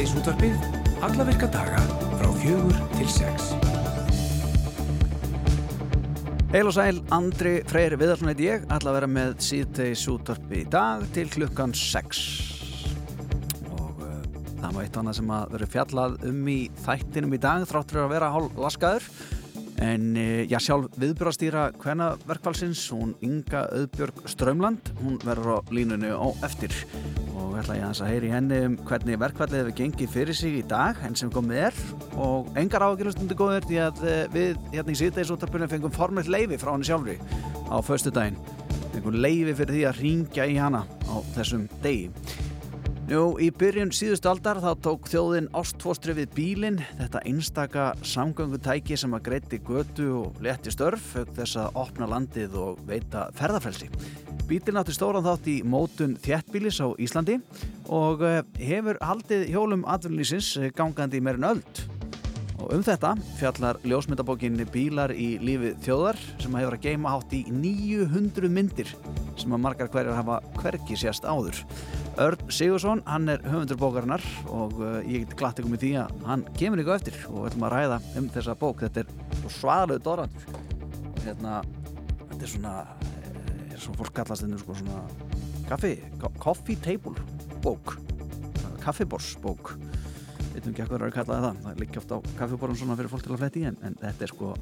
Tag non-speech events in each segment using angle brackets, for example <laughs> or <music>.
síðdeis útvarpið alla virka daga frá fjögur til sex. Heil og sæl, Andri Freyr Viðarsson heit ég, að vera með síðdeis útvarpi í dag til klukkan 6 og uh, það var eitt annað sem að vera fjallað um í þættinum í dag þráttur að vera hálf laskaður. En uh, já sjálf viðbjörastýra hvenna verkfallsins, hún Inga Öðbjörg Strömland, hún verður á línunni á eftir ætla ég að heyri henni um hvernig verkfallið hefur gengið fyrir sig í dag enn sem komið er og engar ágjölustundi góðir því að eh, við hérna í síðdegisúttarpunum fengum formelt leifi frá henni sjálfri á föstu daginn fengum leifi fyrir því að ringja í hana á þessum degi Nú, í byrjun síðust aldar þá tók þjóðin ástfóstri við bílinn, þetta einstaka samgöngutæki sem að greiti götu og leti störf, auk þess að opna landið og veita ferðarfrelsi. Bílinn átti stóran þátt í mótun þjættbílis á Íslandi og eh, hefur haldið hjólum atvinnlýsins gangandi í meirin öld. Og um þetta fjallar ljósmyndabókin Bílar í lífi þjóðar sem hefur að geima hátt í 900 myndir sem að margar hverjar hafa hverki sérst áður. Örn Sigursson, hann er höfundur bókarinnar og uh, ég get glatt ykkur með því að hann kemur ykkur eftir og við ætlum að ræða um þessa bók. Þetta er svaðalegu dorandur. Hérna, þetta er svona, er svona fólk kallast þetta sko svona kaffi, coffee table bók, kaffibors bók. Veitum ekki hvað það er að kalla það. Það liggja ofta á kaffiborun svona fyrir fólk til að fletti í en, en þetta er sko,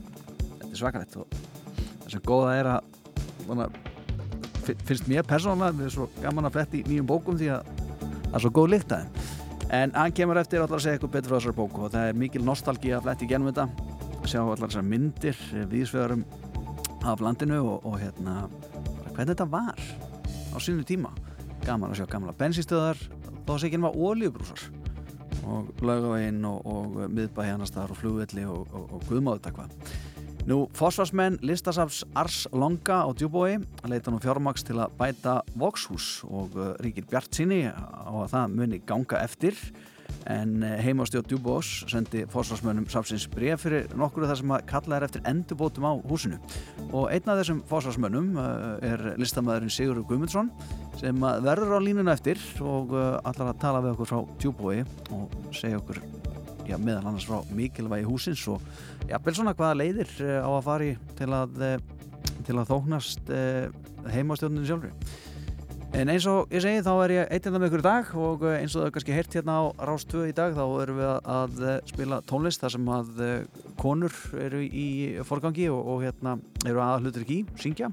þetta er svakalett og það sem góða er að svona, finnst mér persónulega við erum svo gaman að fletti nýjum bókum því að það er svo góð lykt að þeim en hann kemur eftir að segja eitthvað betur frá þessar bóku og það er mikil nostálgi að fletti genum þetta. Sjá allar þessar myndir viðsvegarum af landinu og, og hérna hvernig þetta var á sínu tíma. Gaman að sjá gamla bensinstöðar þó að segja var ólíubrúsar og laugaveginn og, og þar og flugvelli og, og guðmáðutakvað Nú, fósfarsmenn listasafs Ars Longa á Djúbói leita nú fjármaks til að bæta Vokshús og uh, ríkir Bjart sinni á að það muni ganga eftir. En uh, heimastjóð Djúbós sendi fósfarsmennum safsins bref fyrir nokkru þar sem að kalla er eftir endurbótum á húsinu. Og einn af þessum fósfarsmennum uh, er listamæðurinn Sigur Guðmundsson sem verður á línuna eftir og allar að tala við okkur frá Djúbói og segja okkur já, meðal annars frá mikilvægi húsins og jafnvel svona hvaða leiðir eh, á að fari til að, eh, til að þóknast eh, heimastjóninu sjálfri. En eins og ég segi þá er ég eitt hérna með ykkur í dag og eins og það er kannski hert hérna á Rástöðu í dag þá erum við að spila tónlist þar sem að konur eru í forgangi og, og hérna eru aðhlutur ekki, syngja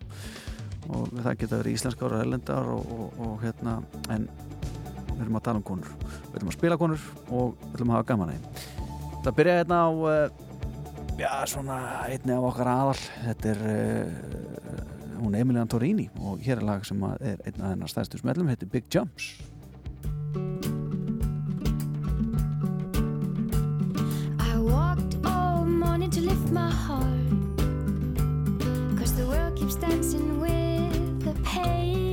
og það geta verið íslenskar og ellendar og, og, og hérna en við erum að tala um konur. Við erum að spila konur og við erum að hafa gaman aðeins það byrjaði hérna á já svona einni af okkar aðal. Þetta er uh, hún Emilian Torini og hér er lag sem er einn af hennar stæðstu smellum. Heitir Big Jumps. I walked all morning to lift my heart Cause the world keeps dancing with the paper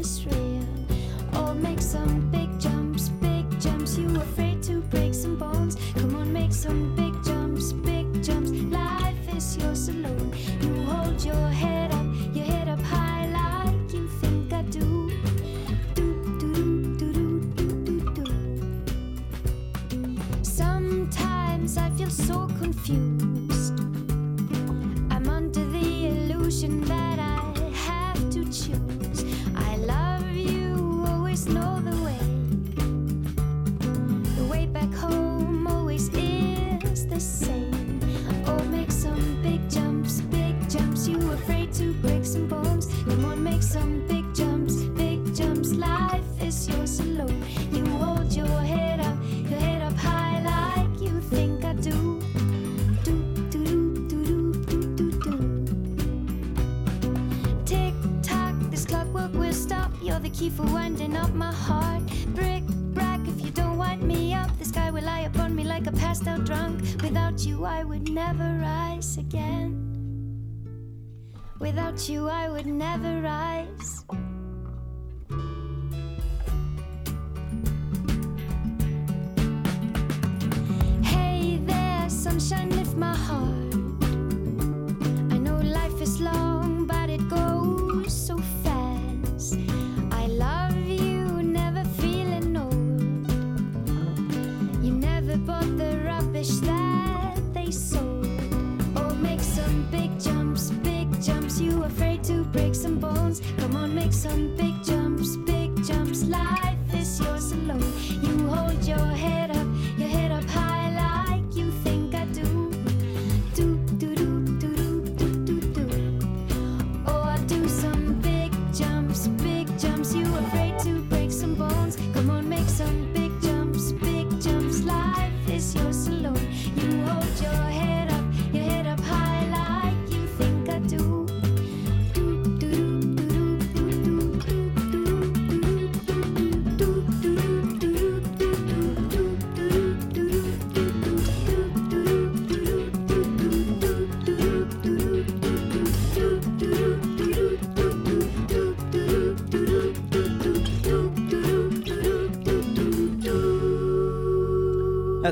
is real Oh, make some big jumps, big jumps. You afraid to break some bones? Come on, make some big jumps, big jumps. Life is yours alone You hold your head up, your head up high like you think I do. Sometimes I feel so confused. I'm under the illusion that to break some bones Come on, make some big jumps, big jumps Life is yours alone You hold your head up, your head up high like you think I do Do, do, do, do, do, do, do, do Tick tock, this clockwork will stop. You're the key for winding up my heart. Brick, brack, if you don't wind me up, the sky will lie upon me like a passed out drunk. Without you, I would never rise again. Without you, I would never rise. Hey there, sunshine, Come on, make some big jumps, big jumps. Life is yours alone. You hold your head.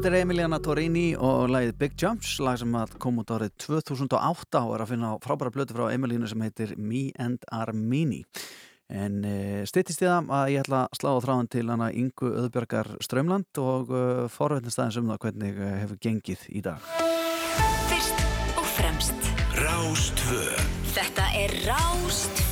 Þetta er Emiliana Torini og lagið Big Jumps, lag sem kom út árið 2008 og er að finna frábæra blötu frá Emilínu sem heitir Me and Armini. En eh, e, stýttist ég það að ég ætla að slá á þráðan til hana Ingu Öðbjörgar Strömland og eh, e, forveitinstæðins um það hvernig e, hefur gengið í dag. Fyrst og fremst Rástfö Þetta er Rástfö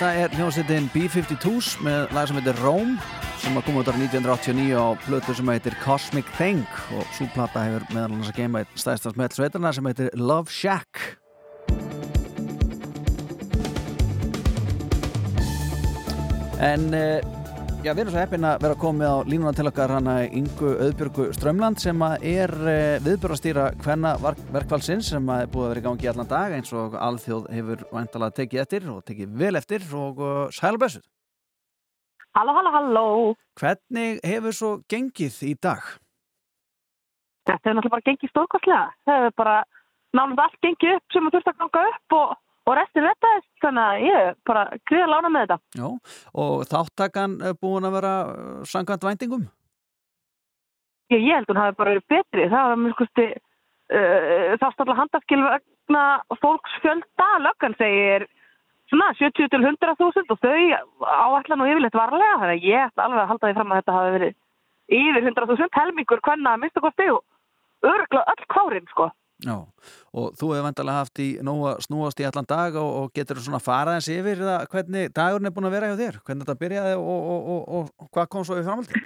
Þetta er hljómsveitin B-52s með lag sem heitir Rome sem að koma út ára 1989 á plötu sem heitir Cosmic Thing og súplata hefur meðal hans að geima eitt stæðstans með sveitarna sem heitir Love Shack. En... Eh, já, við erum svo heppin að vera komið á línuna til okkar hana Ingu Öðbjörgu Strömland sem að er uh, viðbjörnastýra hvenna verkvælsins sem að er búið að vera í gangi allan dag eins og alþjóð hefur vantalega tekið eftir og tekið vel eftir og uh, sælubessuð. Halló, halló, halló. Hvernig hefur svo gengið í dag? Þetta hefur náttúrulega bara gengið stórkostlega. Það hefur bara náttúrulega allt gengið upp sem þú þurft að ganga upp og, og restin rettaðist. Þannig að ég er bara gríða lána með þetta. Já, og þáttakan er búin að vera uh, sangkvæmt væntingum? Ég, ég held að hún hafi bara verið betri. Það var mjög skusti, uh, stáðla handaskil vegna fólksfjölda. Löggan segir svona 70 til 100.000 og þau áætla nú yfirleitt varlega. Þannig að ég ætla alveg að halda því fram að þetta hafi verið yfir 100.000 helmingur hvenna að mista kosti og örgla öll kvárin sko. Já, og þú hefur vandalega haft í nóga snúast í allan dag og, og getur þú svona farað eins yfir það, hvernig dagurinn er búin að vera hjá þér? Hvernig þetta byrjaði og, og, og hvað kom svo í framhaldi?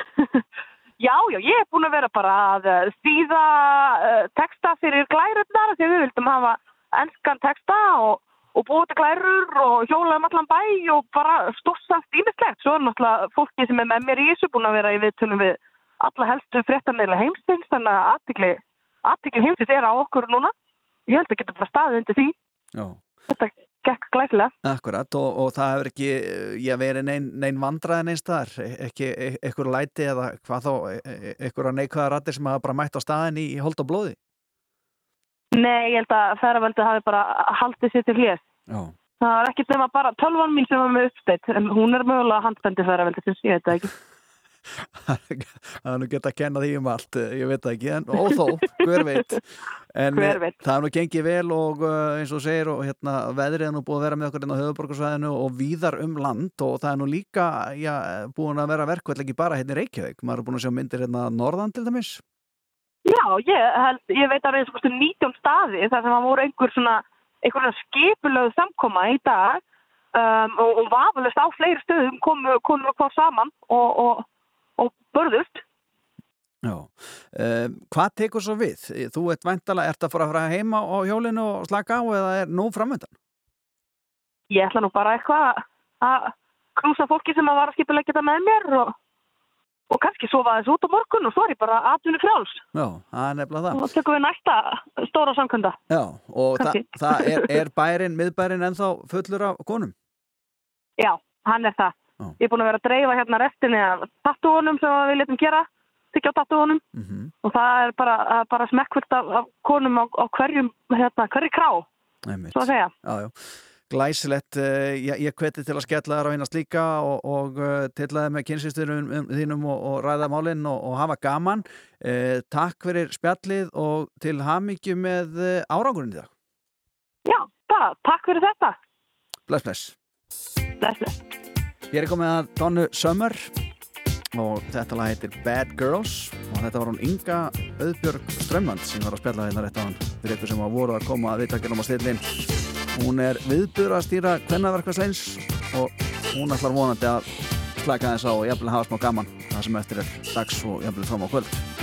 <laughs> já, já, ég er búin að vera bara að stýða uh, eh, texta fyrir glærurnar því við vildum hafa ennskan texta og til glærur og hjóla um allan bæ og bara stórsast ímislegt. Svo er náttúrulega fólki sem er með mér í þessu búin að vera í viðtunum við alla helstu fréttanleila heimstins þannig að aðtikli, aðtikli heimstins er á okkur núna. Ég held að geta bara staðið undir því. Já. þetta gekk glæsilega. Akkurat og, og það hefur ekki ég verið neinn nein vandraðin einn staðar. E, ekki e, ekkur læti eða hvað þá ekkur að neikvæða rættir sem hafa bara mætt á staðin í, í hold og blóði. Nei, ég held að ferraveldi hafi bara haldið sér til hér það var ekkert nema bara tölvan mín sem var með uppstætt en hún er mögulega handbendi ferraveldi sem ég veit ekki <laughs> það er nú gett að kenna því um allt eh, ég veit það ekki, en óþó, hver veit. En hver veit. það er nú gengið vel og uh, eins og segir og hérna veðrið er nú búið að vera með okkur inn á höfuborgarsvæðinu og víðar um land og það er nú líka já, búin að vera verkveld ekki bara hérna í Reykjavík, maður er búin að sjá myndir hérna norðan til dæmis. Já, ég, held, ég veit að það er 19 staði þar sem það voru einhver svona einhverja skipulöðu samkoma í dag um, og, og vafalust á fleiri stöðum komu hvað saman og, börðust. Já, um, hvað tekur svo við? Þú ert vantala, ert að fara að fara heima á hjólinu og slaka á eða er nú framöndan? Ég ætla nú bara eitthvað að knúsa fólki sem að var að skipilegja þetta með mér og, og kannski sofa þessu út á morgun og svo er ég bara aðtunni fráls. Já, það er nefnilega það. Og þá tekum við næsta stóra samkunda. Já, og þa það er, er bærin, miðbærin ennþá fullur af konum? Já, hann er það. Oh. Ég er búin að vera að dreifa hérna restinni af tattúunum sem við letum gera, tyggja á tattúunum mm -hmm. og það er bara, bara smekkvöld af, af konum á, á hverjum, hérna, hverju krá, Einmitt. svo að segja. Já, já. Glæsilegt, uh, ég, ég hveti til að skella þar á einast líka og, og uh, til að með kynsisturum um, þínum og, og ræða málinn og, og hafa gaman. Uh, takk fyrir spjallið og til hamingju með árangurinn í dag. Já, bara takk fyrir þetta. Bless, bless. Bless, bless. Ég er komið að Donnu Summer og þetta lag heitir Bad Girls og þetta var hún Inga Öðbjörg Strömmand sem var að spjalla hérna rétt á hann fyrir ykkur sem var voru að koma að viðtakja um að stillin hún er viðbjörg að stýra kvennaverkværsleins og hún ætlar vonandi að slaka þess á og jafnvel hafa smá gaman það sem eftir er dags og jafnvel fram á kvöld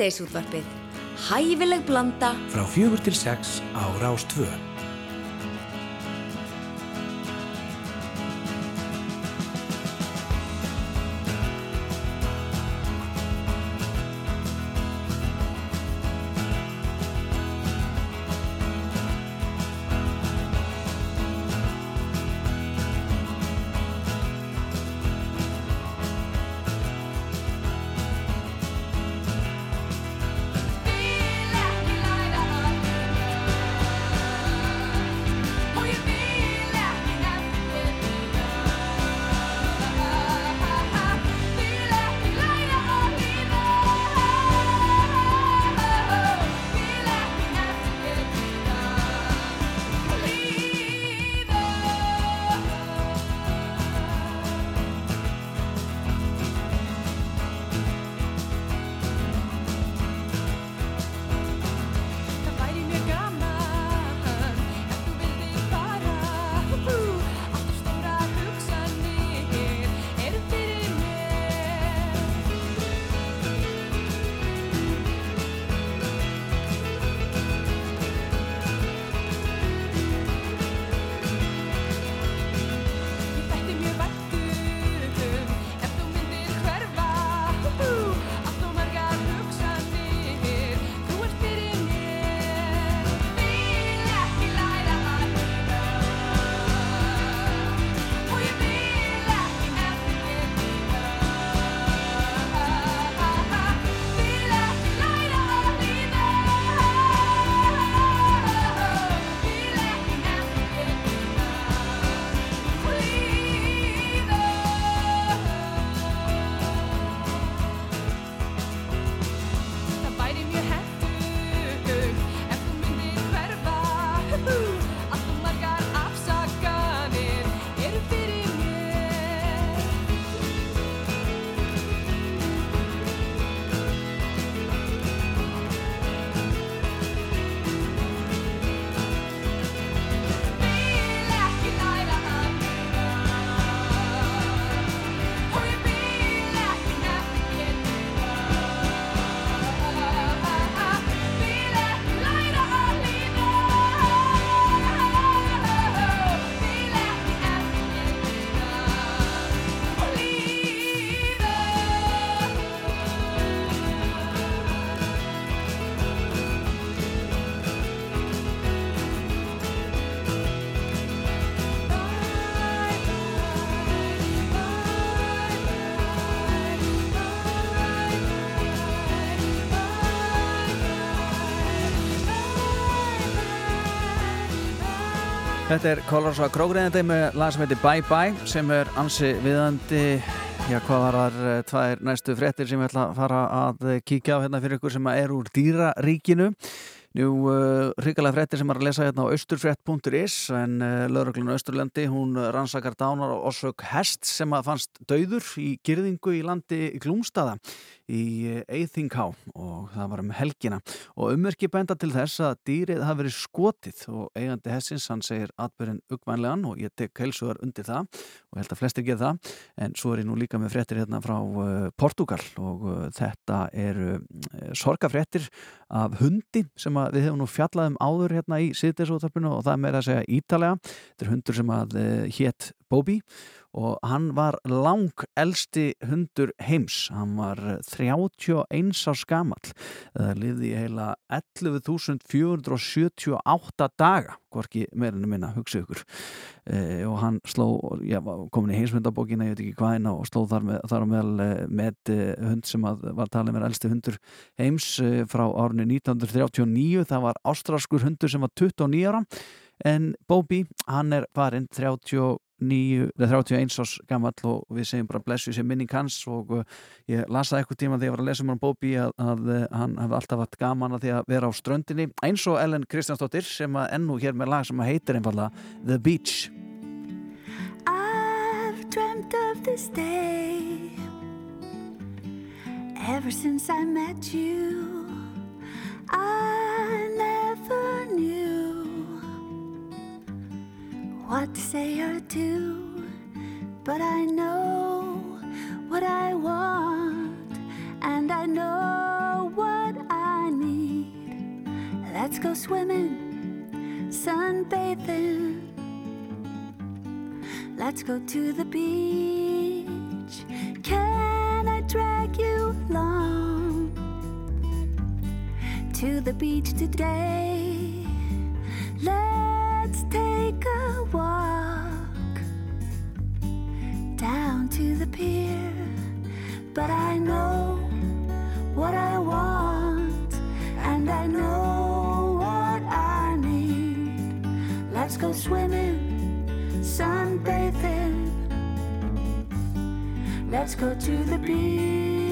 Síðdeisútvarpið. Hæfileg blanda. Frá fjögur til sex á Rástvö. Þetta er Colors of Krógreðandi með lag sem heitir Bye Bye sem er ansi viðandi. Já, hvað var þar eh, tvær næstu fréttir sem ég ætla að fara að eh, kíkja á hérna fyrir ykkur sem er úr dýraríkinu. Nú, uh, hrikalega fréttir sem er að lesa hérna á austurfrétt.is en uh, lögreglun Austurlendi, hún rannsakar dánar og orsök hest sem að fannst dauður í gyrðingu í landi Glúmstaða í Eithingá og það var um helgina. Og ummerki benda til þess að dýrið hafi verið skotið. Og eigandi hessins hann segir atbyrðin uggvænlegan og ég tek heilsugar undir það. Og held að flestir geða það. En svo er ég nú líka með fréttir hérna frá uh, Portugal og uh, þetta eru uh, sorgafréttir af hundi sem við hefum nú fjallað um áður hérna í síðdeisótarpinu og það er meira að segja ítalega. Þetta er hundur sem að hétt Bóbi. og hann var lang elsti hundur heims. Hann var 31 árs gamall. Það lifði í heila 11.478 daga hvorki meirinu minna, hugsa ykkur. E, og hann sló já, komin í heimsmyndabókina, ég veit ekki hvað og sló þar, með, þar á meðal eh, með eh, hund sem var talið með elsti hundur heims eh, frá árinu 1939, það var ástraskur hundur sem var 29 ára. En Bóbi, hann er farin 30 9, 31 árs gammal og við segjum bara blessu sér minning hans og uh, ég lasaði eitthvað tíma þegar ég var að lesa um hann Bóbi að, að uh, hann hefði alltaf haft gaman að því að vera á ströndinni eins og Ellen Kristjánsdóttir sem að ennú hér með lag sem að heitir einfallega The Beach I've dreamt of this day ever since I met you. I what to say or do, but I know what I want, and I know what I need. Let's go swimming, sunbathing. Let's go to the beach. Can I drag you along to the beach today? Walk down to the pier. But I know what I want, and I know what I need. Let's go swimming, sunbathing. Let's go to the beach.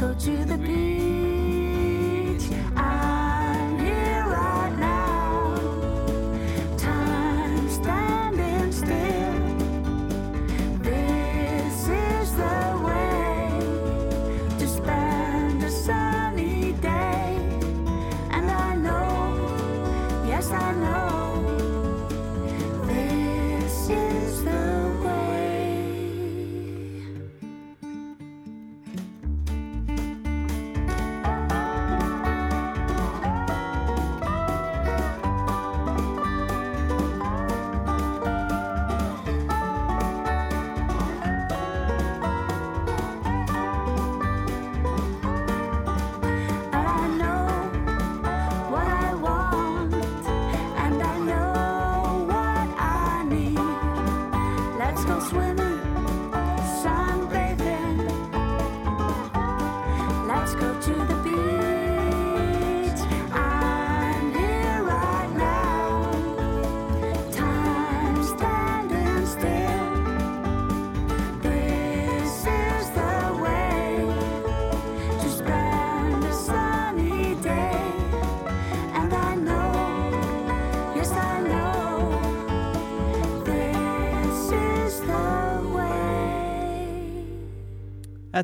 Go to the beach.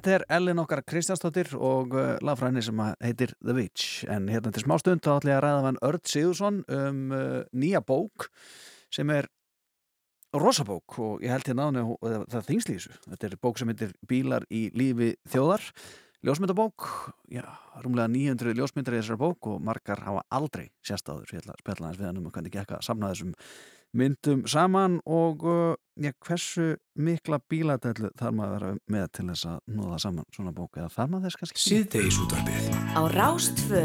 Þetta er Ellen okkar Kristjánsdóttir og uh, lagfræðinni sem að heitir The Witch. En hérna til smá stund þá ætla ég að ræða hann Örd Sigursson um uh, nýja bók sem er rosabók og ég held hérna og það- það þessu. Þetta er bók sem heitir Bílar í lífi þjóðar. Ljósmyndabók, já, rúmlega 900 ljósmyndar í þessar bók og margar hafa aldrei sérst áður, ég ætla að spjalla aðeins við hann um hvernig gekk að samna þessum myndum saman og uh, já, hversu mikla bíladælu þarf maður að vera með til þess að nóða saman svona bók eða þarf maður þess kannski? Síðdeis útvarpið. Á Rástfö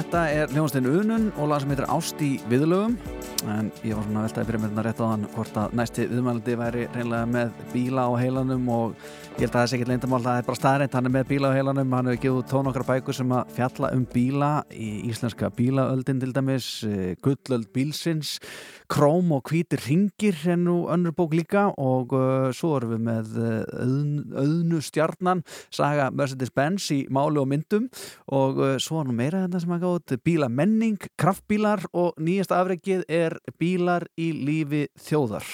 Þetta er hljónstinn Unun og lag sem heitir Ást í viðlögum. En ég var svona að veltaði fyrir mér þetta rétt á hann hvort að næsti viðmælandi væri reynlega með bíla á heilanum og ég held að það er sikkert leyndamál það er bara staðrænt, hann er með bíla á heilanum hann hefur gefið tón okkar bækur sem að fjalla um bíla í íslenska bílaöldin til dæmis, eh, gullöld bílsins króm og hvítir ringir er nú önnur bók líka og uh, svo erum við með uh, auðn, auðnu stjarnan saga Mercedes-Benz í máli og myndum og uh, svo nú meira þetta sem að gátt bílamenning, kraftbílar og nýjasta afreikið er bílar í lífi þjóðar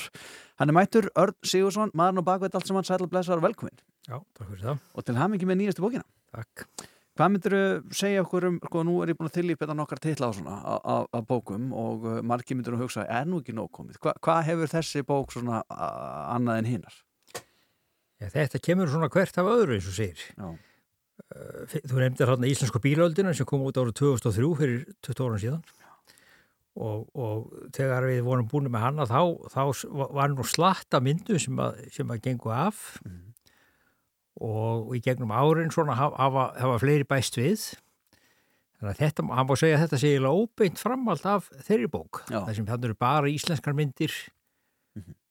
Hann er mættur Örn Sigursson, maðurinn og bakveit allt sem hann sætla blessaður velkomin Já, takk fyrir það. og til hamingi með nýjastu bókina Takk. Hvað myndir segja okkur um, sko nú er ég búin að þylja nokkar titla á svona á- á á bókum og uh, margir myndir að hugsa, er nú ekki nóg komið? Hva, hvað hefur þessi bók svona annað en hinnar? Já, þetta kemur svona hvert af öðru eins og segir. Já. Uh, Þú nefndir hérna Íslensku bílaöldina sem kom út árið 2003 fyrir 20 ára síðan og, og þegar við vorum búin með hana þá, þá var nú slatta myndu sem að, sem að gengu af. Og í gegnum árin svona hafa, hafa, fleiri bæst við. Þannig að þetta, hann má segja að þetta sé óbeint framhald af þeirri bók. Sem þannig eru bara íslenskar myndir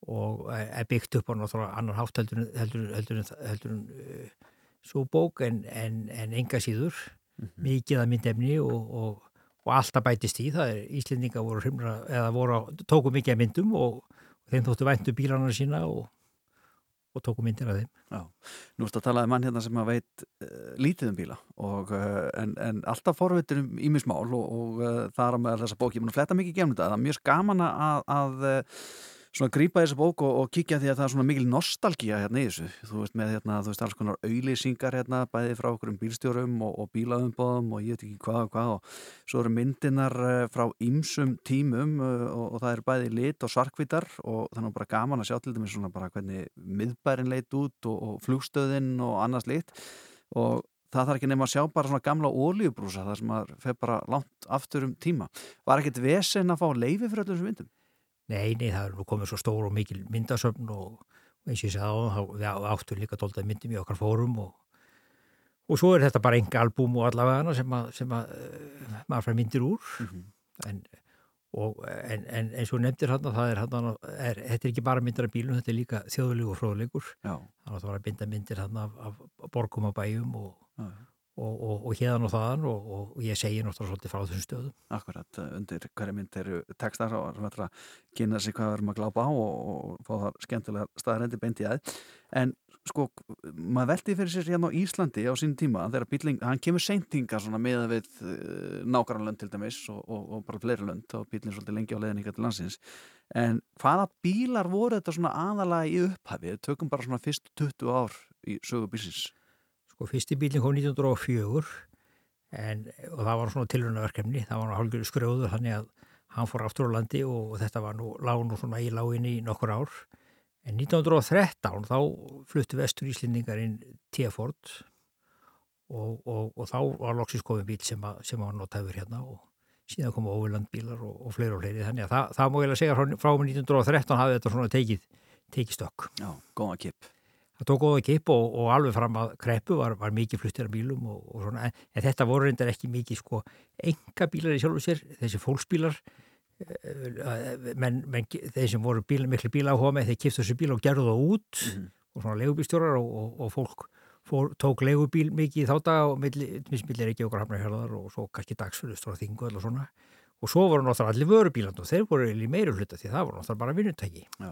og er byggt upp á náttúrulega annan hátt heldur, heldur, heldur, heldur uh, svo bók en, en, en enga síður. Mikið að myndefni og, og, og alltaf bætist í það er Íslendinga voru hrimra, eða voru, tóku mikið myndum og, þeim þóttu væntu bílana sína og, og tóku myndir af þeim. Já, nú ertu að tala um mann hérna sem að veit uh, lítið um bíla og, uh, en, en alltaf forvitur um ímismál og, og uh, það er með þessa bók, ég mun að fletta mikið gefnum þetta, það er mjög gaman að, að svona grípa í þessa bók og, og kíkja því að það er svona mikil nostalgía hérna í þessu, þú veist með hérna, þú veist alls konar auðlýsingar hérna, bæði frá okkur um bílstjórum og, og bílaðumbóðum og ég veit ekki hvað og hvað og svo eru myndinar uh, frá ýmsum tímum uh, og, og það eru bæði lit og svarkvítar og þannig er bara gaman að sjá til dæmis svona bara hvernig miðbærin leit út og, og flugstöðin og annars lit og það þarf ekki nema að sjá bara svona gamla ólíubrúsa þar sem maður fer bara langt aftur um tíma. Var ekkert vesen að fá leifi fyrir öllum þessum myndum? Nei, nei, það er nú komið svo stór og mikil myndasöfn og, og eins og ég sagði á þá við áttum líka dóltað myndum í okkar fórum og, og svo er þetta bara enga albúm og allavega sem, að, sem að uh, maður fær myndir úr. En, og, en, en eins og nefndir hann það er hann er, þetta er ekki bara myndir af bílum, þetta er líka þjóðulegur fróðleikur. Já, þannig að það var að binda myndir hann af, af borgum og bæjum og, já, og, og, og hérðan og þaðan og, og ég segi náttúrulega svolítið frá þessum stöðum akkurat. Undir hverja mynd eru textar og sem ætla að kynna sig hvað við erum að glápa á og, fá það skemmtilega staðarendi beint í aðeins. En sko, maður veldi fyrir sér hérna á Íslandi á sín tíma þegar bíling, hann kemur seintinga svona meða við uh, nákvæmlönd til dæmis og, bara fleiri lönd og bílinn svolítið lengi á leiðin ykkar til landsins. En hvaða bílar voru þetta svona aðalega í upphafi? Við tökum bara svona fyrst 20 ár í sögu bílsins. Sko fyrsti bílinn kom 1904 en, og það var svona tilrunarverkefni, það var hálfgjörðu skrjóður þannig að hann fór aftur á landi og þetta var nú, lág nú svona í láginni í nokkur ár. En 1913 þá fluttu vestur Íslendingar inn T-Ford og, og, og þá var loksins komið bíl sem, að, sem var notaður hérna og síðan komu óvilandbílar og, og fleiri og fleiri þannig að það, það má ég að segja frá, frá 1913 hafði þetta svona tekið, tekið stökk. Já, góða kip. Það tók góða kipp og, og alveg fram að kreppu var, var mikið fluttir af bílum og, og svona, en, en þetta voru reyndar ekki mikið sko enga bílar í sjálfu sér, þessi fólksbílar. Eh, menn, menn þeir sem voru bíl, miklu bíla áhuga með þeir kiptu þessi bíl og gerðu það út og svona legubílstjórar og, og, og fólk fór, tók legubíl mikið í þá daga og milli, milli ekki okkar hafnarhjörðar og svo kannski dagsfjöldust og þingu og svona og svo voru náttúrulega allir vörubíland og þeir voru í meiri hluta því það voru náttúrulega bara vinnutæki. Já,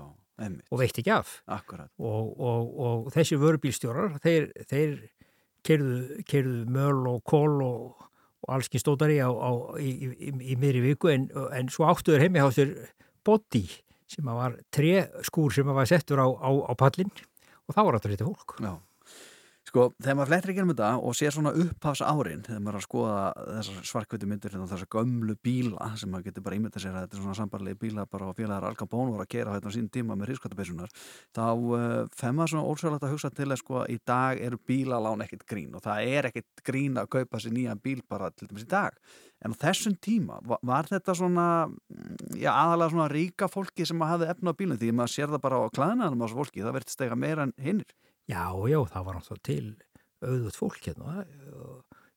og veitt ekki af. Og, og, og þessi vörubílstjórar þeir, þeir kerðu, möl og kól og, og allski stótari á, á, í, í, í, í miðri viku en, en svo áttuður heimi á sér body sem var tre skúr sem var settur á, á, á pallin og þá var þetta þetta fólk. Já. Sko, þegar maður flettir ekki um þetta og sér svona upphafs árin þegar maður er að skoða þessar svarkvötu myndir og þessar gömlu bíla sem maður getur bara ímyndað sér að þetta er svona sambarlegi bíla bara og félagar Al Capone voru að gera hérna sín tíma með rískvættabessunar þá uh, fem maður svona ósvöldast að hugsa til að sko í dag eru bílalán ekkert grín og það er ekkert grín að kaupa sér nýjan bíl bara til dæmis í dag. En á þessum tíma var, þetta svona mm, já, aðalega svona ríka fólki sem hafði efna á bílum því maður sér það bara á klæðinaðum á þessu fólki það verður stega meira en hinnir Já, já, það var náttúrulega til auðvöld fólk hérna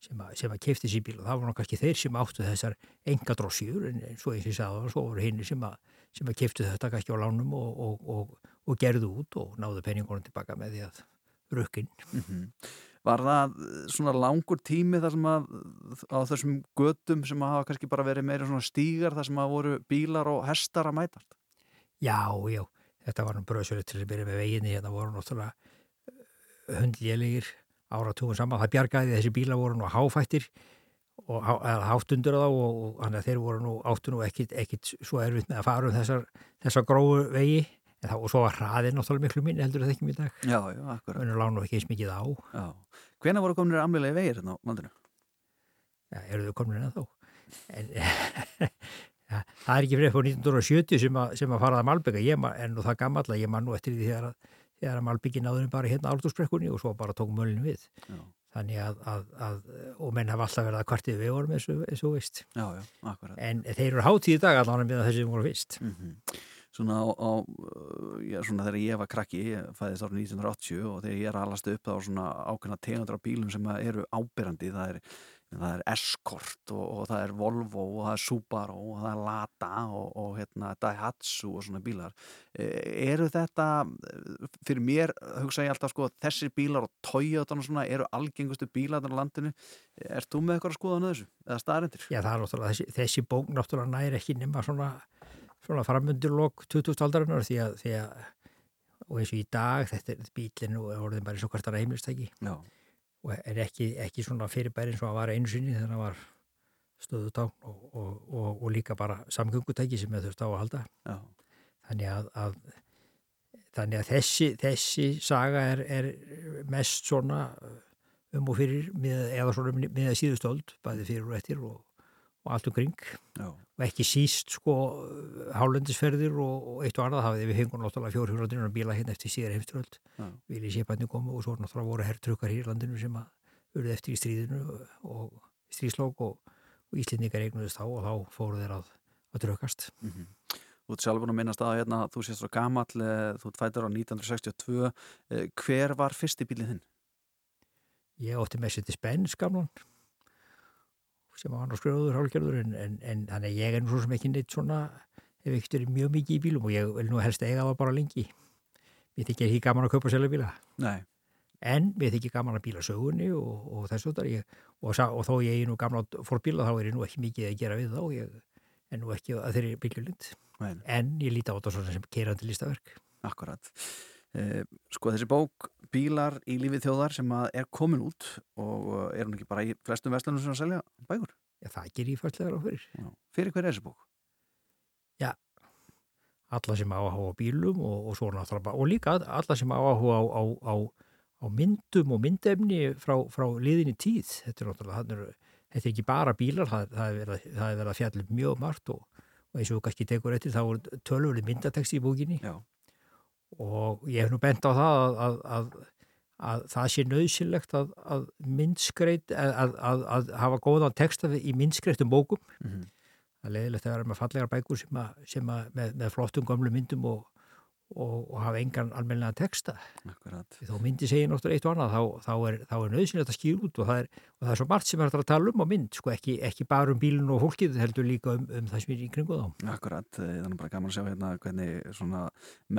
sem að, sem að kefti sér bíl og það var nú kannski þeir sem áttu þessar enga drossjur en svo eins og ég sagði það, svo voru hinn sem að, sem að keftu þetta kannski á lánum og, og, og, og gerðu út og náðu penningunum tilbaka með því að rökkinn. Var það svona langur tími þar sem að á þessum götum sem að hafa kannski bara verið meira svona stígar þar sem að voru bílar og hestar að mætast? Já, já, þetta var nú bröðsverið til að byrja með veginni, hérna voru náttúrulega hundlélegir áratugum saman, það bjargaði þessi bíla voru nú háfættir og há- eða hátt undir þá og, og þannig að þeir voru nú áttu nú ekkit, svo erfitt með að fara um þessar, þessar grófu vegi en þá, og svo var hraðin náttúrulega miklu minni heldur það ekki í dag, Já, já, akkurat. þannig lána ekki eins mikið á Já. Hvena voru kominir amlilegi vegir hérna á landinu? Já, eru þau komin að þá en <laughs> ja, það er ekki fyrir upp á 1970 sem, að, sem að fara að Malbygga ég man, en það gammal að ég man nú eftir því þegar að, þegar að Malbyggi náður bara hérna áldursbrekkunni og svo bara tók mölin við. Já. þannig að, að, að og menn hafa alltaf verið að kvartið við vorum eins og, eins og veist. Já, já, en þeir eru hátíð í dag allan með þessi sem voru fyrst. Mm Svona á, á já, svona þegar ég var krakki, ég fæðist árið 1980 og þegar ég er að alast upp á svona ákveðna tegundur af bílum sem eru ábyrrandi, það er, það er Escort og, og það er Volvo og það er Subaru og það er Lada og, og hérna, Daihatsu og svona bílar. E, eru þetta, eh, fyrir mér hugsa ég alltaf sko, þessir bílar og Toyota og svona eru algengustu bílarnar á landinu. Er þú með eitthvað að skoða á þessu? Eða staðarindir? Já, það er náttúrulega, þessi, þessi bók náttúrulega næri ekki nema svona, svona framundir lok 2000 aldarinnar því að, því að og eins og í dag, þetta er bílinn og orðin bara eins og hvert að heimilstæki Já. Og er ekki, ekki svona fyrirbæri eins og að var einu sinni þegar það var stöðután og, og, og, og líka bara samgöngutæki sem við þurft á að halda. Þannig að, að þannig að þessi, þessi saga er, er mest svona um og fyrir með, eða svona með síðustöld bæði fyrir og eftir og, og allt um kring Já. og ekki síst sko hálendisferðir og, og eitt og annað hafið við hengur náttúrulega fjórhjörðunum bíla hérna eftir síðar heimströld Já. vilja sépanni komu og svo náttúrulega voru herrtrukar hér í landinu sem að urðu eftir í stríðinu og stríðslók og, og Íslendingar eignuðist þá og þá fóru þeir að, að trukast Mhm. Þú ert sjálfur að minnast að hérna, þú sést svo gamall, eh, þú ert fættur á 1962. Eh, Hver var fyrsti bílinn þinn? Ég átti Mercedes Benz gamlan sem var hann á skröður hálfgerður en, en, en þannig að ég er nú svo sem ekki neitt svona hef ekkert verið mjög mikið í bílum og ég vil nú helst eiga það bara lengi mér þykir ekki gaman að kaupa selja bíla Nei. en mér þykir gaman að bíla sögunni og, og þess að ég og, og þó ég er nú gamla fórbíla þá er ég nú ekki mikið að gera við þá ég er nú ekki að þeirri bíljulund Nei. en ég líti á þetta svona sem keirandi listaverk Akkurat. Eh, sko þessi bók Bílar í lífið þjóðar sem er komin út og eh, er hún ekki bara í flestum vestlunum sem að selja bækur? Já, það ger ég færslega á fyrir Já. Fyrir hver er þessi bók? alla sem áhuga á bílum og, og svo náttúrulega bara- og líka alla sem áhuga á, á, á, á myndum og myndefni frá, frá liðinni tíð þetta er náttúrulega þetta er ekki bara bílar það, er verið að- fjalla um mjög margt og, og eins og kannski tekur eftir þá er tölvölu myndatekst í bókinni Já. Og ég hef nú bent á það að, að, að, að það sé nöðsynlegt að, að myndskreitt að, að, að hafa góðan texta í myndskreittum bókum. Mm það er leiðilegt að vera með fallegar bækur sem, að, sem að, með, með flottum gömlu myndum og, og, og hafa engan almennilega texta. Akkurat. Þó myndi segja náttúrulega eitt og annað, þá, þá er, er nöðsynlegt að skýra út og það er, og það er svo margt sem er að tala um á mynd, sko, ekki, ekki bara um bílun og fólkið, heldur líka um, um það sem er í kringu þá. Akkurat, eh, þannig bara gaman að sjá hérna hvernig svona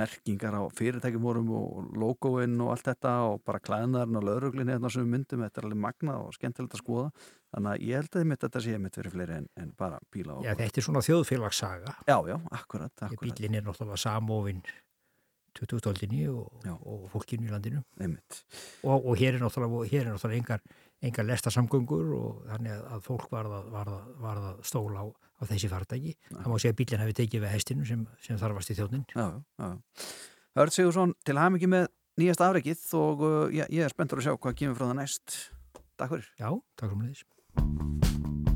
merkingar á fyrirtækjum vorum og logoinn og allt þetta og bara klæðnarinn og löðruglinn hérna sem myndum, þetta er alveg magna og skemmtilegt að skoða þannig að ég held að mitt þetta sé mitt fyrir fleiri en, en bara bíla og Já, þetta er svona þjóðfélagssaga. já, já, akkurat, akkurat, Bílinn er náttúrulega samofinn 2012-ni og, og fólkinu í landinu. Og, og hér er náttúrulega, hér er náttúrulega engar, engar lestasamgöngur og þannig að, að fólk var að, var að, var að stóla á, á þessi fartæki. Það má segja að bílinn hefði tekið við hestinu sem, sem þarfast í þjóðnin. Hörð Sigursson, til hamingi með nýjast afreikið og uh, já, ég er spenntur að sjá hvað kemur frá það næst. Takk fyrir. Já, takk fyrir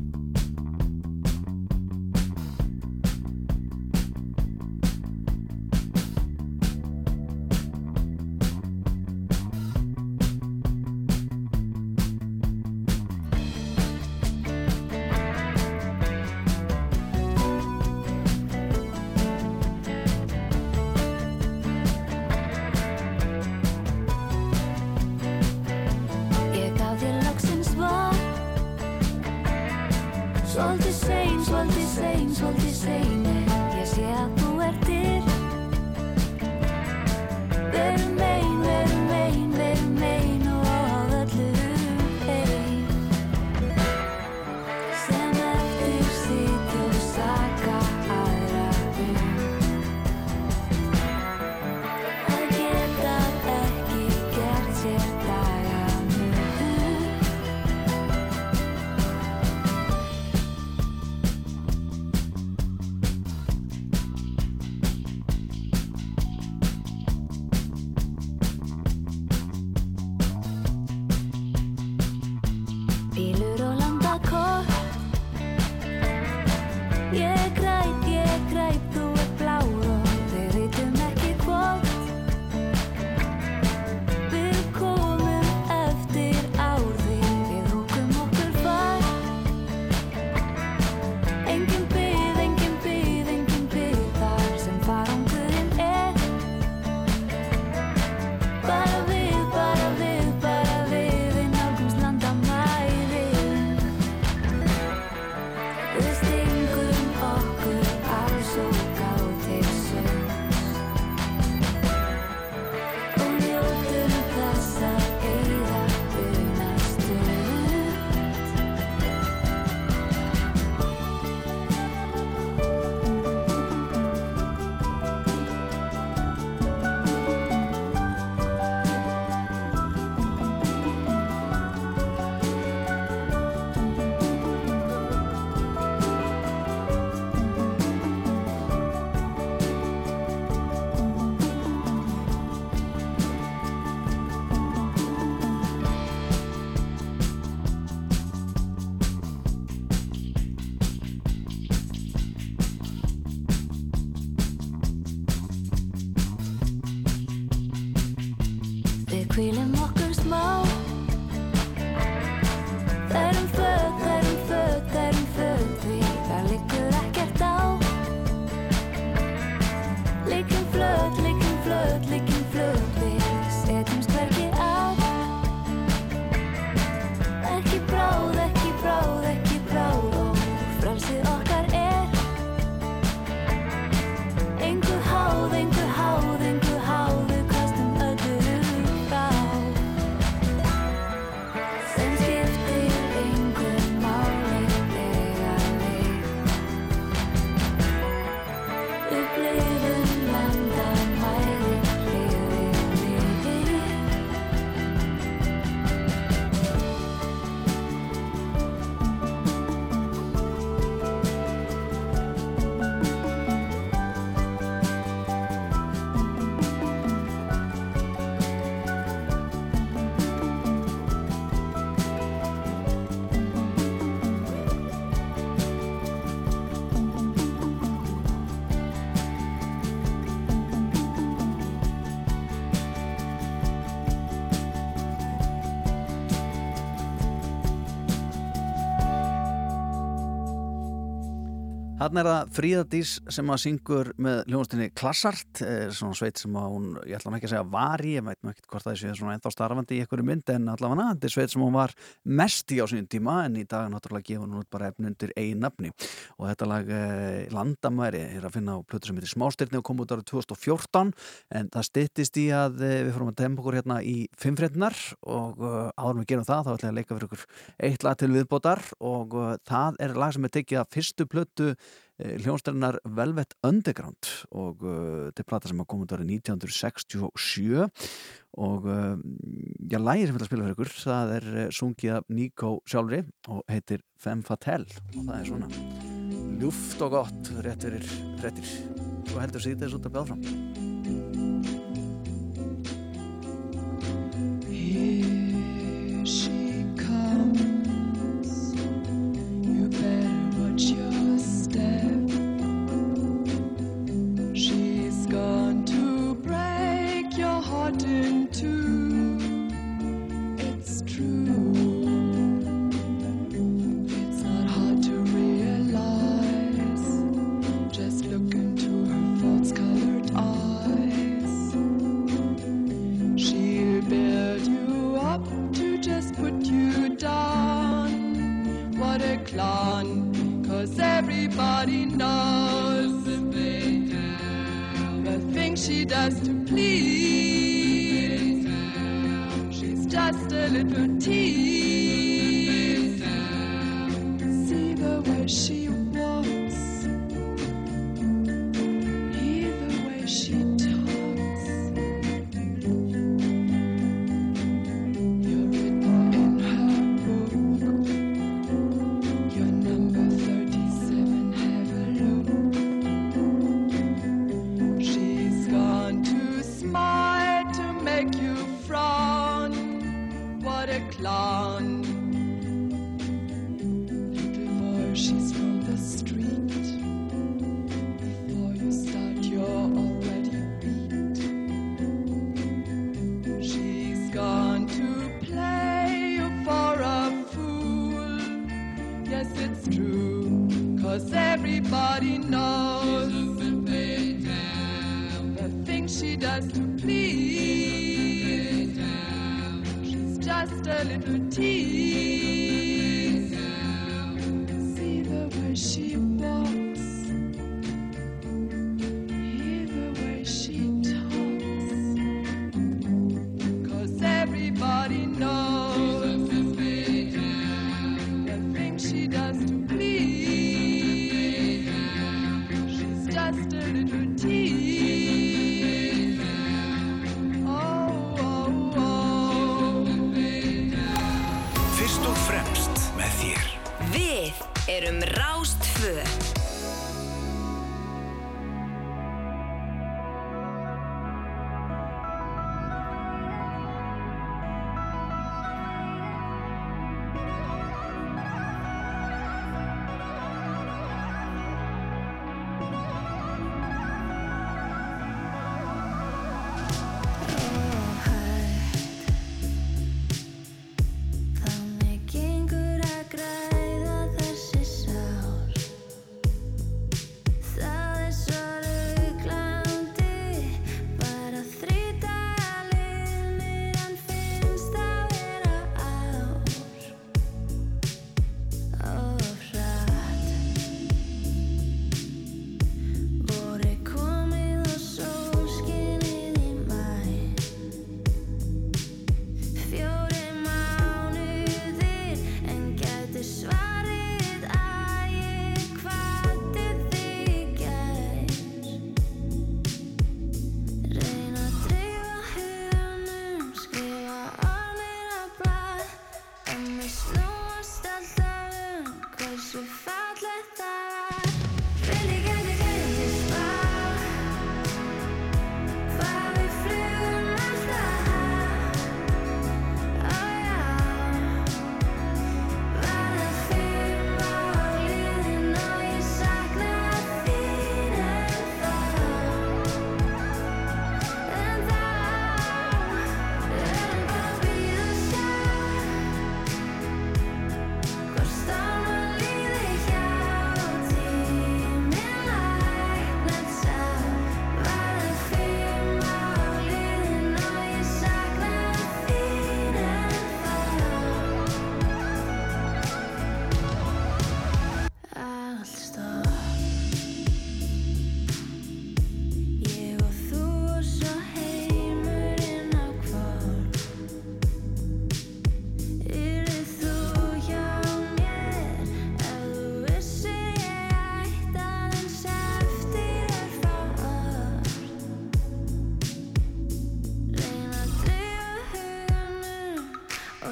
Þannig er það Fríðadís sem að syngur með hljóðustinni Klassart, er svona sveit sem að hún, ég ætla nú ekki að segja var í, ég veit nú ekkert hvort það sé svona ennþá starfandi í einhverju mynd en allavega þetta er sveit sem hún var mest í á sínum tíma en í dag náttúrulega gefur hún út bara efn undir einn nafni. Og þetta lag eh, Landamæri er að finna á plötu sem heitir Smástirni og kom út árið 2014 en það styttist í að eh, við fórum að tempa okkur hérna í fimmfrednar og uh, áður við gerum það þá ætla til plötu hljónstærinar Velvet Underground og uh, er plata sem að koma út árið 1967 og uh, já, lægir sem við ætla að spila fyrir ykkur það er uh, sungið af Nico sjálfri og heitir Femme Fatale. Og það er svona ljúft og gott rétt fyrir frettir og heldur sig þess út að bjáð fram Here nobody knows the things she does to please. She's just a little tease. See the way she that to please. She's just a little tease.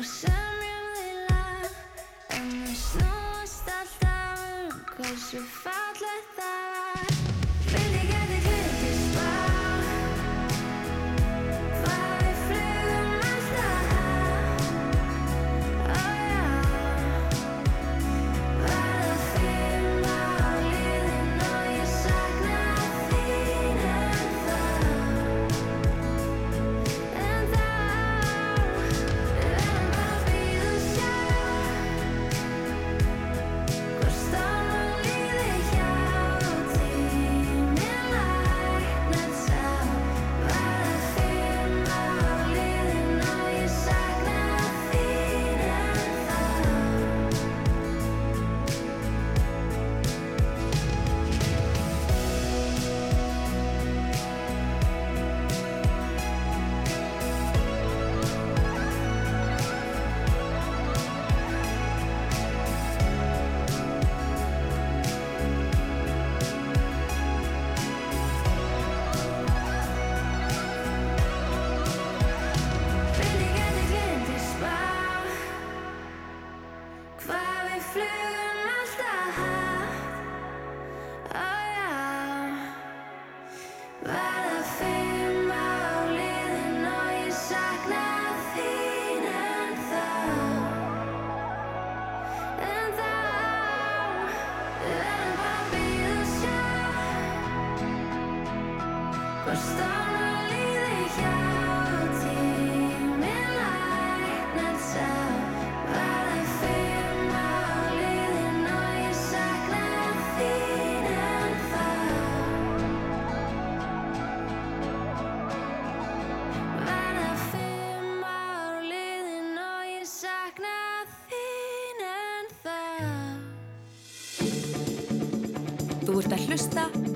og semjum því lag en við snúast alltaf um hversu fyrir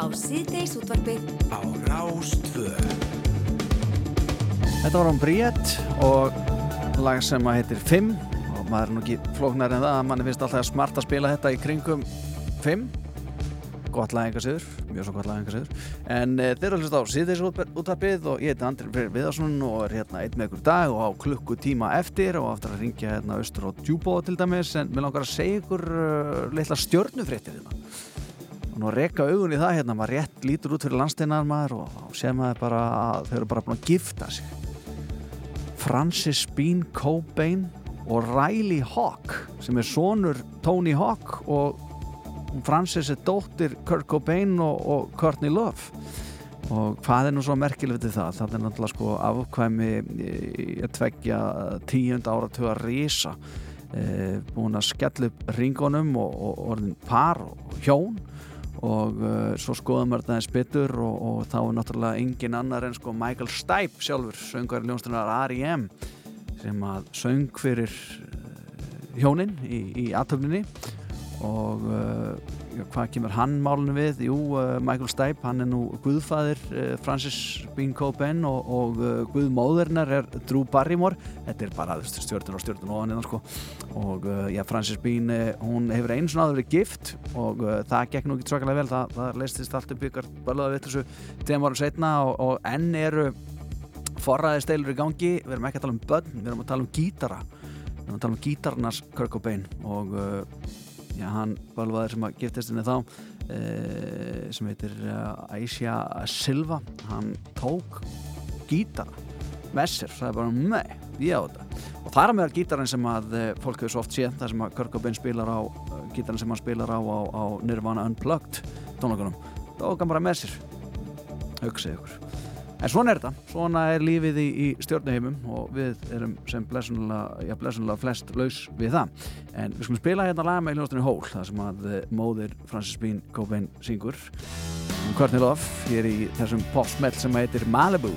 á síðdeis útvarpið á Rástvöð. Þetta var án Bríett og lag sem að heitir 5 og maður er nú ekki flóknar en það að manni finnst alltaf smart að spila þetta í kringum 5 gott lag enga siður, mjög svo gott lag enga siður en e, þeir eru að hlusta á síðdeis útvarpið og ég heiti Andri Freyr Viðarsson og er hérna einn með ykkur dag og á klukkutíma eftir og aftur að ringja hérna austur á djúbóð til dæmis. En mér langar að segja ykkur uh, litla stjörnufréttir hérna og nú að reka augun í það hérna maður rétt lítur út fyrir landsteinar maður og, bara að þau eru bara búin að gifta sig. Francis Bean Cobain og Riley Hawk sem er sonur Tony Hawk og Francis er dóttir Kurt Cobain og, og Courtney Love. Og hvað er nú svo merkilegt við það? Það er náttúrulega sko afkvæmi að tveggja tíund áratuga risa e, búin að skella upp ringunum og, og orðin par og hjón og uh, svo skoðum við þetta eins betur og, og þá er náttúrulega engin annar en sko Michael Stipe sjálfur söngari ljónstunar R.E.M. sem að söng fyrir uh, hjónin í, í aðtöfninni og uh, hvað kemur hann málunum við? Jú, uh, Michael Stipe, hann er nú guðfæðir uh, Francis Bean Cobain og, og uh, guðmóðurnar er Drew Barrymore. Þetta er bara stjórnur og stjórnur og hann sko. og já, Francis Bean hún hefur einu svona aður verið gift og það gekk nú ekki svakalega vel. Það, það leistist allt upp ykkur börluða við þessu tveim árum setna og, og enn eru forræði steilur í gangi. Við erum ekki að tala um börn, við erum að tala um gítara. Við erum að tala um gítarnars Kurt Cobain. Og já, hann bölvaður sem að giftist henni þá uh, sem heitir uh, Aisha Silva. Hann tók gítara með sér, sagði bara nei, ég á þetta. Og það er meðal gítarinn sem að uh, fólk hefur svo oft séð, það sem að Kurt Cobain spilar á uh, gítarinn sem hann spilar á, á, á Nirvana Unplugged tónleikunum tók hann bara með sér hugsið ykkur En svona er þetta, svona er lífið í, í stjórnuheimum og við erum sem blessunlega, já blessunlega flest laus við það. En við skulum spila hérna lag með hljóðstunni Hól, það sem að eh, móðir Francis Bean Cobain syngur Courtney Love hér í þessum popsmell sem heitir Malibu.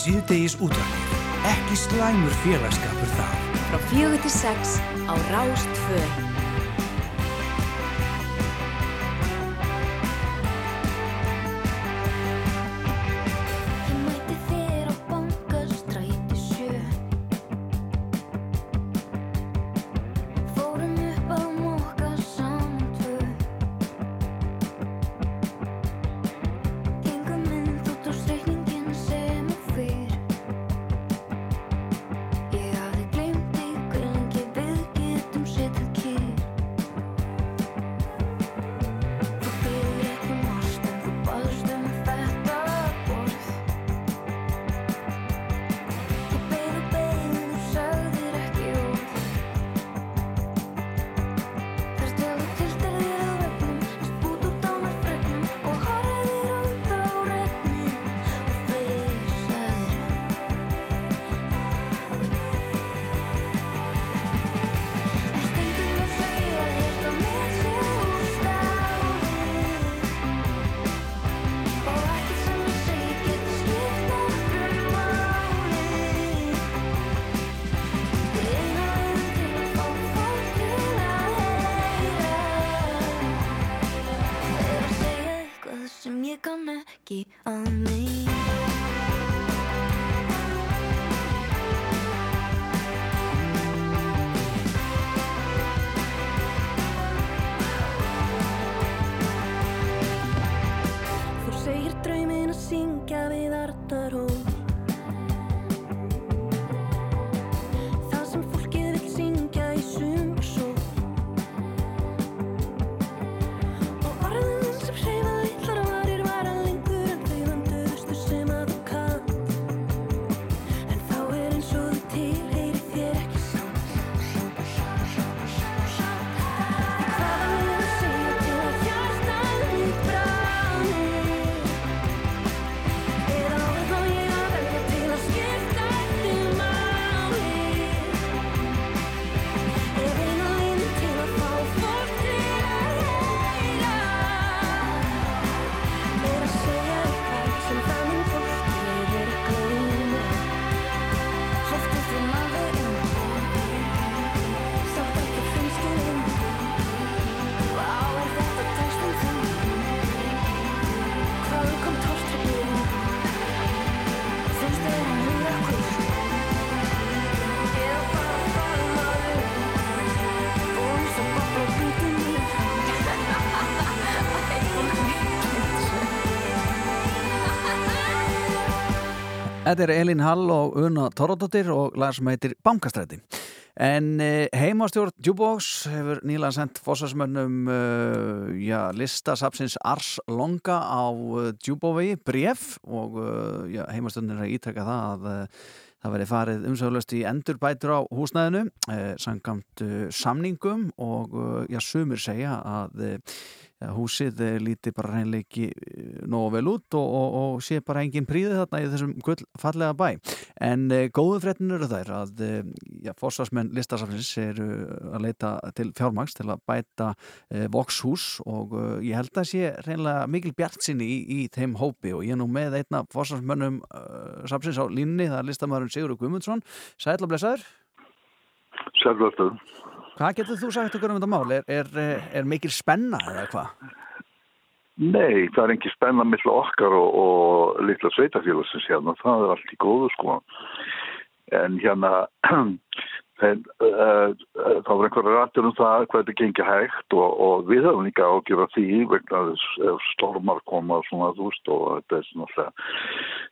Síðdegis útvarpið. Ekki slæmur félagskapur það. Frá fjögur til sex á Rást Þetta er Elín Hall og Una Torradóttir og lag sem heitir Bankastræti. En eh, heimastjórn Jukebox hefur nýlega sendt fósasmönnum uh, já, lista sapsins Ars Longa á uh, Jukebovegi bref og uh, heimastjórn er að ítrekka það að það verið farið umsöðlust í endurbætur á húsnæðinu uh, samningum og já, sumir segja að húsið eh, líti bara reynleiki nógu vel út og, og, og sé bara engin príði þarna í þessum gull fallega bæ. En e, góðu fréttin eru þær að e, ja, fórsvarsmenn listasafnins eru að leita til fjármags til að bæta e, vokshús og ég held að sé reynlega mikil bjart sinni í, í þeim hópi. Og ég er nú með einna fórsvarsmennum e, safnsins á línni, það er listamæðurinn Sigurður Guðmundsson. Sæll og blessaður. Sjálfvöldur. Hvað getur þú sagt okkur um þetta mál? Er, er, er mikil spenna eða hvað? Nei, það er ekki spenna mittla okkar og, og litla sveitafélagsins hérna, það er allt í góðu sko. En hérna, <clears throat> en, uh, uh, þá var einhverja rættur um það hvað þetta gengi hægt og, og við höfum líka ágjör af því vegna þess stormar koma og svona þú veist og þetta er náttúrulega,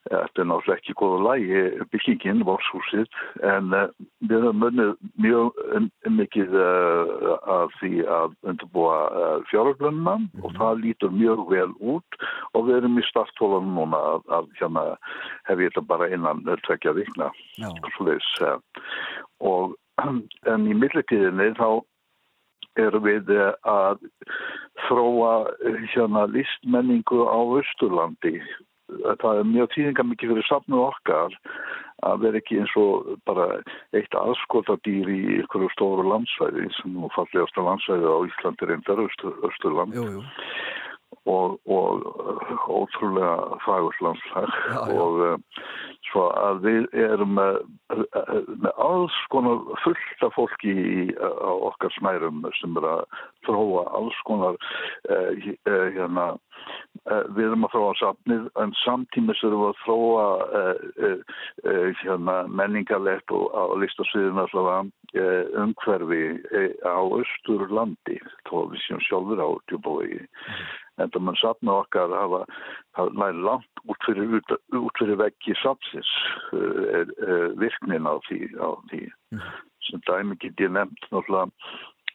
þetta er náttúrulega ekki góða lægi byggingin, vorshúsið, en uh, við höfum munnið mjög um, mikið uh, af því að undirbúa uh, fjáröflunna og það lítur mjög vel út. Og við erum í starttólanum núna að, að hérna hef ég þetta bara innan tvekja vikna Já. svoleiðis uh, og en í millitíðinni þá erum við eh, að þróa eh, hérna listmenningu á Östurlandi það er mjög tíðinga mikið fyrir safnu okkar að vera ekki eins og bara eitt aðskotadýr í ykkur stóru landsvæði sem nú fallegasta landsvæði á Íslandi reyndar Östur, Östurland. Og, og uh, ótrúlega fagurs landslag Já, já. og uh, svo að við erum með, með alls konar fullt af fólki í, á okkar smærum sem er að þróa alls konar uh, hérna uh, við erum að þróa safnið en samtímis erum við að þróa uh, hérna menningarlegt og á listasviðinu allavega umhverfi á Östurlandi þó við séum sjálfur á djúbói en það mann safna okkar hafa, hafa næri langt út fyrir, út, út fyrir veggi safnsins uh, virknin á því, á því. sem dæmi get ég nefnt náttúrulega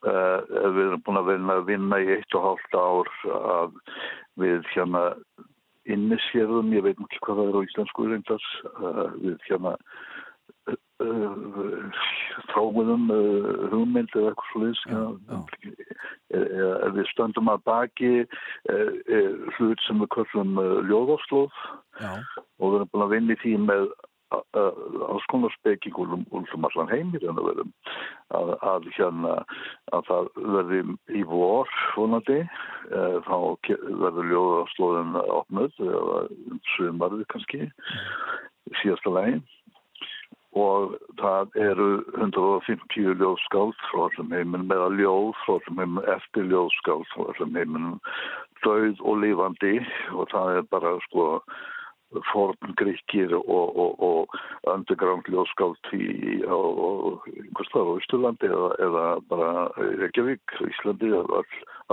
við erum búin að vinna, vinna í eitt og hálft ár að við hérna innisérðum, ég veit ekki hvað það er á íslensku reyndars, við hérna þróunum hugmynd eða eitthvað slúðis við stöndum að baki hlut sem við köllum ljóðarslóð og við erum búin að vinna í því með alls konar spekingum um allan heimir að að, hérna að það verði í vor vonandi þá verður ljóðarslóðin opnud eða sumarði kannski síðasta legin og það eru 150 ljóðskáld frá þessum heiminn meða ljóð frá þessum heiminn eftir ljóðskáld frá þessum heiminn döð og lífandi og það er bara sko forn gríkir og, og, og underground ljóðskáld í einhvers þar á Ísturlandi eða, eða bara Reykjavík, Íslandi all,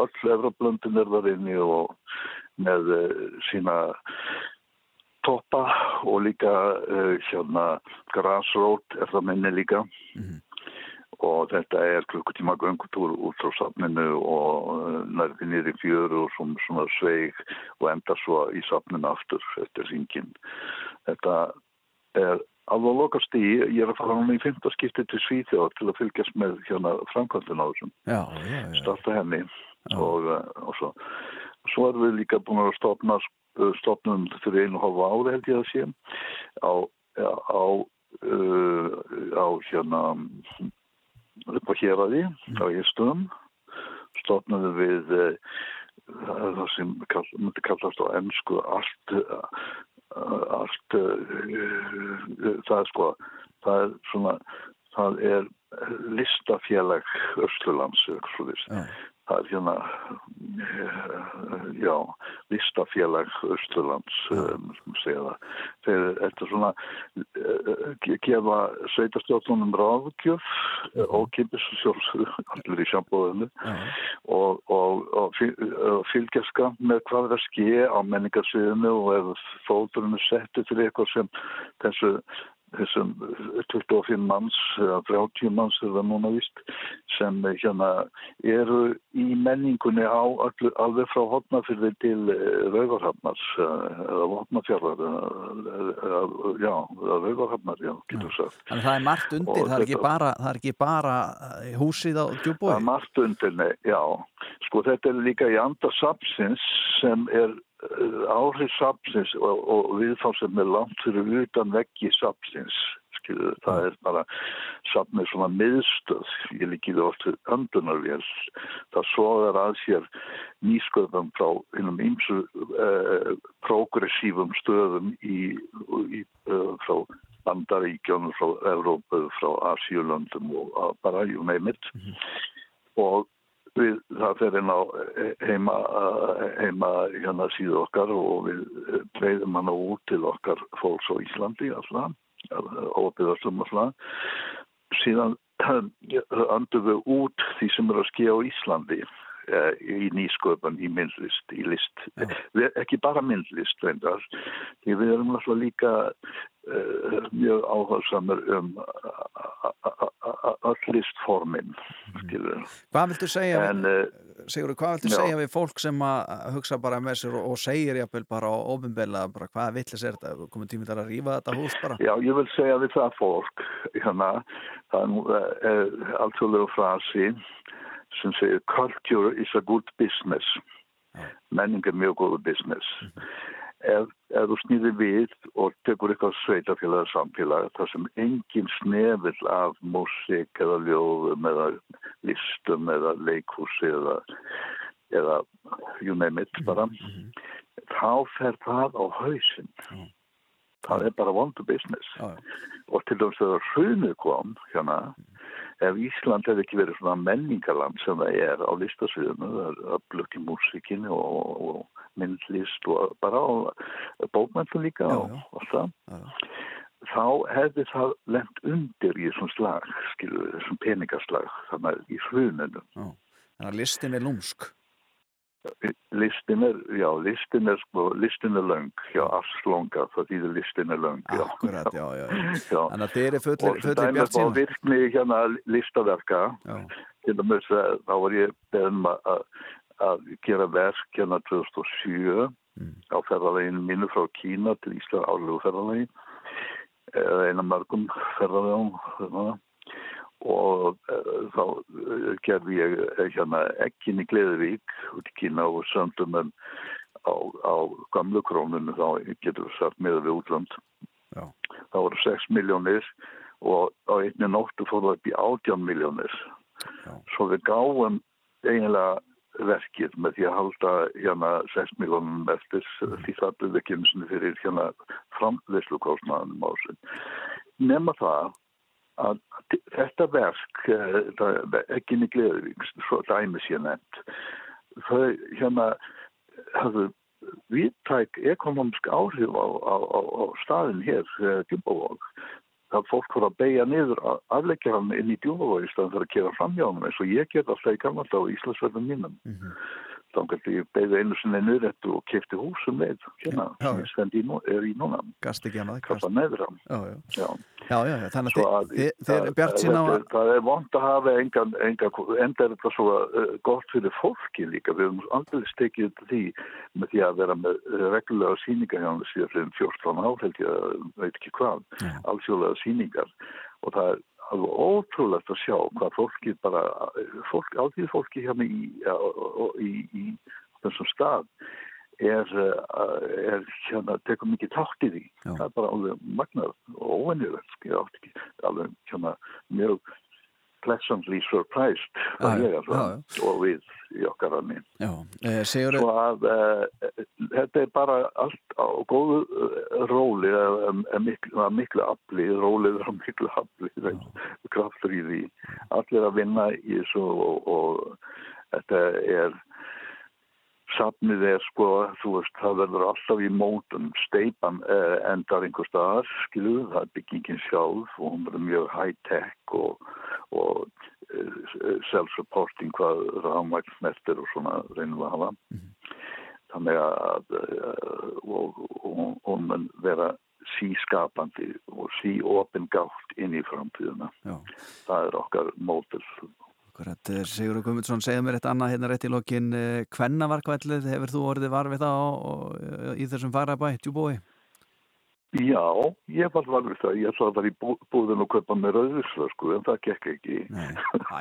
all Evroplöndin er þar inni og með sína toppa og líka uh, hérna grassroot er það minni líka mm -hmm. Og þetta er klukkutíma göngutúr út frá safninu og uh, nærði nýri fjöru og svona, svona sveig og enda svo í safninu aftur eftir syngin þetta er alveg lokast í, ég er að fara núna í fymta skipti til Svíþjóð til að fylgjast með hérna framkvæmdun á þessum. Já, já, já. starta henni. Og, uh, og svo svo erum við líka búin að stopna stopnum fyrir einu hálfa ári held ég að sé. Á, á, uh, á hérna upp á héræði á Ístum stopnum við uh, það sem kall, myndi kallast á ennsku allt allt uh, það er sko það er svona það er listafélag Östurlands ja. Það er hérna já, listafélag Östurlands um, segja það. Þeir eftir svona uh, gefa sveitastjóðunum ráðgjöf uh, og kipis allir í sjambóðinu og, og, og fylgjaska með hvað er að ske á menningarsviðinu og ef fóðurinn er settið til eitthvað sem þessu þessum 25 manns eða 30 manns er það núna vist sem hérna eru í menningunni á allir, alveg frá hotnafyrði til Rauvarhafnars eða hotnafjörðar já, eða Rauvarhafnar já, getur sagt. Þannig það er margt undir, það er, þetta, bara, það er ekki bara húsið á djúbói? Það er margt undir, nei, já sko þetta er líka í anda sapsins sem er áhrif sapsins og, og viðfáð sem er langt fyrir utan veggi sapsins skilur, það er bara sapnið svona miðstöð. Ég líkið oft öndunarvél. Það soðar að sér nýsköðum frá hinnum ymsu eh, progressífum stöðum í, í uh, frá Bandaríkjónum, frá Evrópu, frá Asíulöndum og bara you name it. Mm -hmm. og við það fer inn á heima, heima hérna síðu okkar og við breyðum hann á út til okkar fólks á Íslandi alltaf, óbyggðarstum alltaf síðan andur við út því sem er að skilja á Íslandi í nýsköpun, í myndlist, í list við, ekki bara myndlist reyndar, því við erum alltaf líka uh, mjög áhersamur um öll listformin skilur. Hvað viltu segja en, við, Sigur, hvað viltu já. segja við fólk sem að hugsa bara með sér og, og segir jáfnvel bara á ofinbella bara hvaða villis er þetta, komið tímið þar að rýfa þetta hús bara? Já, ég vil segja við það fólk hérna, það er alltfjörlega frasi sem segir culture is a good business. Menning er mjög góðu business. Ef, ef þú snýðir við og tekur eitthvað sveitafélag eða samfélag þar sem engin snefill af músík eða ljóðum eða listum eða leikhúsi eða, eða you name it bara þá fer það á hausin það er bara vondu business. Já. og til dæmis þegar hrunið kom hérna, ef Ísland hefði ekki verið svona menningarland sem það er á listasviðinu, það er öflugt í músikinu og, og myndlist og bara á bókmæntum líka Já, og já. allt það Já, já. þá hefði það lent undir í þessum slag, skilur, þessum peningaslag, þannig í hruninu. Þannig að listin er lúmsk. Listin er, já, listin er, sko, listin er löng, já, afslonga, það þýðir listin er löng, já. Akkurat, já, já. já. <laughs> já. Þannig að þeir eru Og fullir, sem fullir dæmi bjart á sína. virkni hérna listaverka, til dæmis að þá var ég beðin að, að gera verk hérna 2007 Mm. á ferðaleginu mínu frá Kína til Ísland álegu ferðalegi eða eina mörgum ferðalegum hérna. Og uh, þá uh, gerði ég uh, hérna ekkin í Gleðivík út í Kína og söndum en á, á gamlu krónunu þá getur við sagt með við útland Já. það voru 6 miljónir og á einni nóttu fór það upp í 18 miljónir Já. svo við gáum eiginlega verkið með því að halda hérna 6 miljónum eftir því það ekki eins og fyrir hérna framleyslukostnaðanum á sig nema það að þetta verk eh, ekki í Gleðuvík svo dæmis ég nefnt þau hérna hafðu viðtæk ekonomisk áhrif á, á, á, á staðin hér, Djúbavók. Það fólk voru að beigja niður afleggja hann inn í Djúbavók í staðan fyrir að gera framhjá hann eins og ég get alltaf í gamla á Íslandsverðum mínum. Mhm. Þá gæti ég beigja einu sinni niðurettu og kefti húsum með, hérna, sem ég stend í, nú- er í núna, gast ekki já. Þannig að að- eru bjart sína það, að... er- vond að hafa engan, engan enda er þetta svo uh, gott fyrir fólki líka. Við höfum aldrei stekið því með því að vera með uh, reglulega síningar hann síðan fyrir 14 ár held ég að veit ekki hvað, Já. alþjóðlega síningar og það er alveg ótrúlegt að sjá hvað fólki bara fólk, alþjóð fólki hérna í, í, í, í þessum stað er, uh, er hérna, tekur mikið tátt í því Já. það er bara alveg magnar og óvenjulegt ég átti ekki alveg hérna mjög pleasantly surprised já, ég það og við í okkar Já, eh, Sigur, svo að uh, þetta er bara allt á góðu uh, róli miklu, að miklu afli rólið er á miklu afli kraftur í því. Allir að vinna í þessu og, og þetta er safnið er sko, þú veist, það verður alltaf í mótum, steipan eh, endar einhver staðar, skilu, það er byggingin sjálf og hún verður mjög high-tech og, og eh, self-supporting hvað rámvægt snertir og svona reynum að hafa. Þannig að eh, og, og, hún mun vera sískapandi og síopin gátt inn í framtíðuna. já, Það er okkar mótil. Akkurat. eh, Sigurður Guðmundsson segja mér eitt annað hérna rétt í lokin. Kvennavarkvælið, hefur þú orðið var við það á, á, í þessum farabæ, djúbói? Já, ég var var við það. Ég ætlaði að fara í bú, búðin og kaupa mér auðvislösku en það gekk ekki. Nei.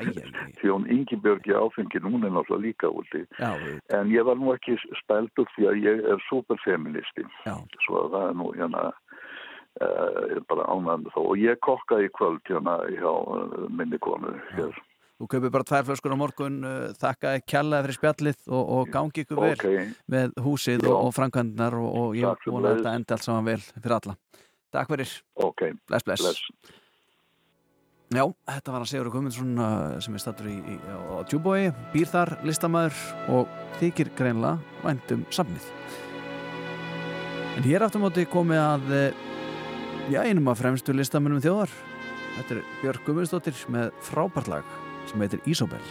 <laughs> Því hún Ingibjörgi áfengin, hún er náttúrulega líka úti. En ég var nú ekki spældur því að ég er superfeministi. já, Svo að það er nú hérna uh, bara ánægðan þá. Og ég kokkaði í kvöld hérna hjá minni konu hér. Þú kaupir bara tvær flöskur á morgun, uh, þakkaði kjallaði fyrir spjallið og, og gangi ykkur vel Ok, með húsið Já. og, framkvæmdnar og, og ég vona að þetta endi allt saman vel fyrir alla. Takk fyrir, ok, bless, bless. bless. Já, þetta var hann Sigurður Guðmundsson uh, sem er stattur í, í, á, Djúbói, býr þar, listamæður og þykir greinlega væntum safnið. En hér aftur móti komið að eh, já, einum af fremstu listamennum þjóðar. Þetta er Björg Guðmundsdóttir með frábært lag sem heitir Ísobel.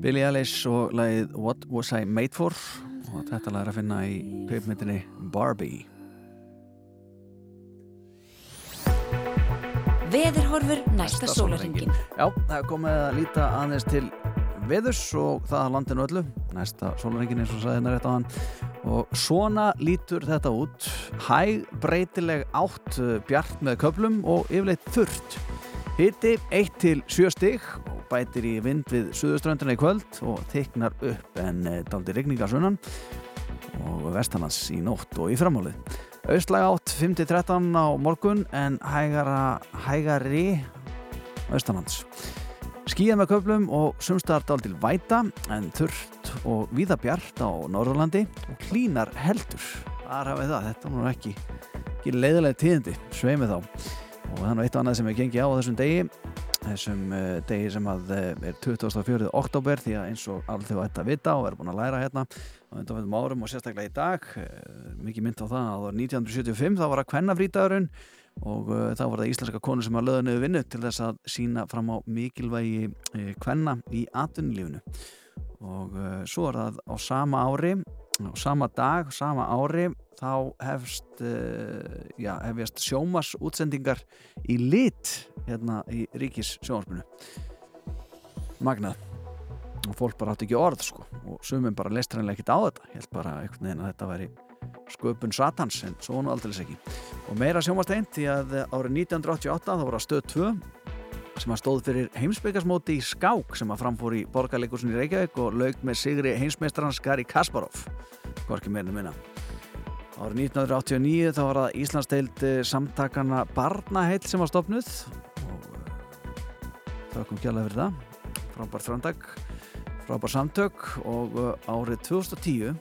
Billie Eilish og lagið What Was I Made For? Og þetta lag er að finna í kveipmyndinni Barbie. Veðurhorfur næsta sólarringin. Já, það er komið að líta aðeins til veðurs og það að landinu öllu. Næsta sólarringin eins og sagði hérna rétt á hann og svona lítur þetta út. Hæg breytileg átt bjart með köplum og yfirleitt þurrt. Hiti 1 til 7 stig bætir í vind við suðuströndina í kvöld og teiknar upp en daldi rigningarsunnan og vestanlands í nótt og í framhálið. Austlæg átt 5-13 á morgun en hægara, hægari austanlands. Skíða með köflum og sumstaðar daldil væta en þurrt og víða bjart á Norðurlandi og klínar heldur. Þar hafið það, þetta nú ekki, ekki leiðilega tíðindi, sveimið þá. Og nú eitt og annað sem er gengið á þessum degi þessum uh, degi sem að uh, er 24. oktober því að eins og allir þau ætti að vita og er búin að læra hérna á undanfjöndum árum og sérstaklega í dag uh, mikið mynd á það að það var 1975 þá var að kvennafrítagurinn og þá var það íslenska konu sem að löða niður vinnu til þess að sína fram á mikilvægi kvenna í atvinnulífinu og svo er það á sama ári á sama dag, sama ári þá hefst uh, já, hefjast sjómas útsendingar í lit hérna í ríkis sjónvarpinu magnað. Og fólk bara átti ekki orð sko. Og sumum bara leist reynilega ekkit á þetta. Held bara einhvern veginn að þetta væri sköpun satans en svo nú aldrei ekki. Og meira sjómasteint því að árið 1988 þá voru að stöð 2 sem að stóð fyrir heimsbyggasmóti í skák sem að framfór í borgarleikursin í Reykjavík og laug með sigri heimsmeistarans Gary Kasparov hvorki meirinu minna Árið 1989 þá var það Íslandsteild eh, samtakana Barnaheill sem var stopnuð og það kom kjærlega fyrir það. Frábær framdag, frábær samtök og eh, árið 2010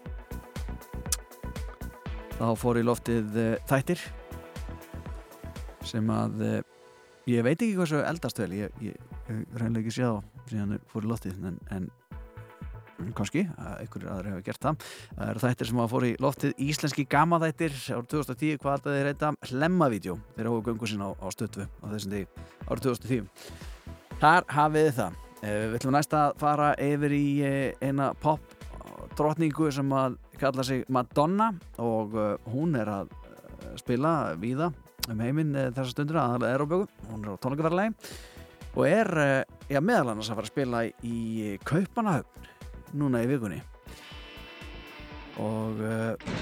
þá fór í loftið eh, þættir sem að eh, ég veit ekki hvað svo eldast vel ég, ég, ég reynilega ekki sé þá síðan þeir fór í loftið en, en kannski, að einhverjir aðri hefur gert það. Það eru þættir sem að fór í loftið íslenski gamaþættir árið 2010 hvað þetta þeir heita? Hlemmavídjó þeir hóðu göngu sín á, á stöttu á þessum því árið 2010 þar hafið það. Eh, við ætlum næst að fara yfir í eh, eina pop drotningu sem að kalla sig Madonna og eh, hún er að spila víða um heiminn eh, þessa stundur aðalega Euróbjögu, hún er á tónleikaferðalegi og er eh, já, meðal annars að fara að spila í Kaupanahöfn núna í vikunni. Og uh,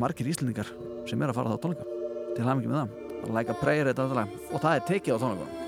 margir íslendingar sem er að fara þá á tónleika til hafingi með það. Like a Prayer þetta lag og það er tekið á tónleikunum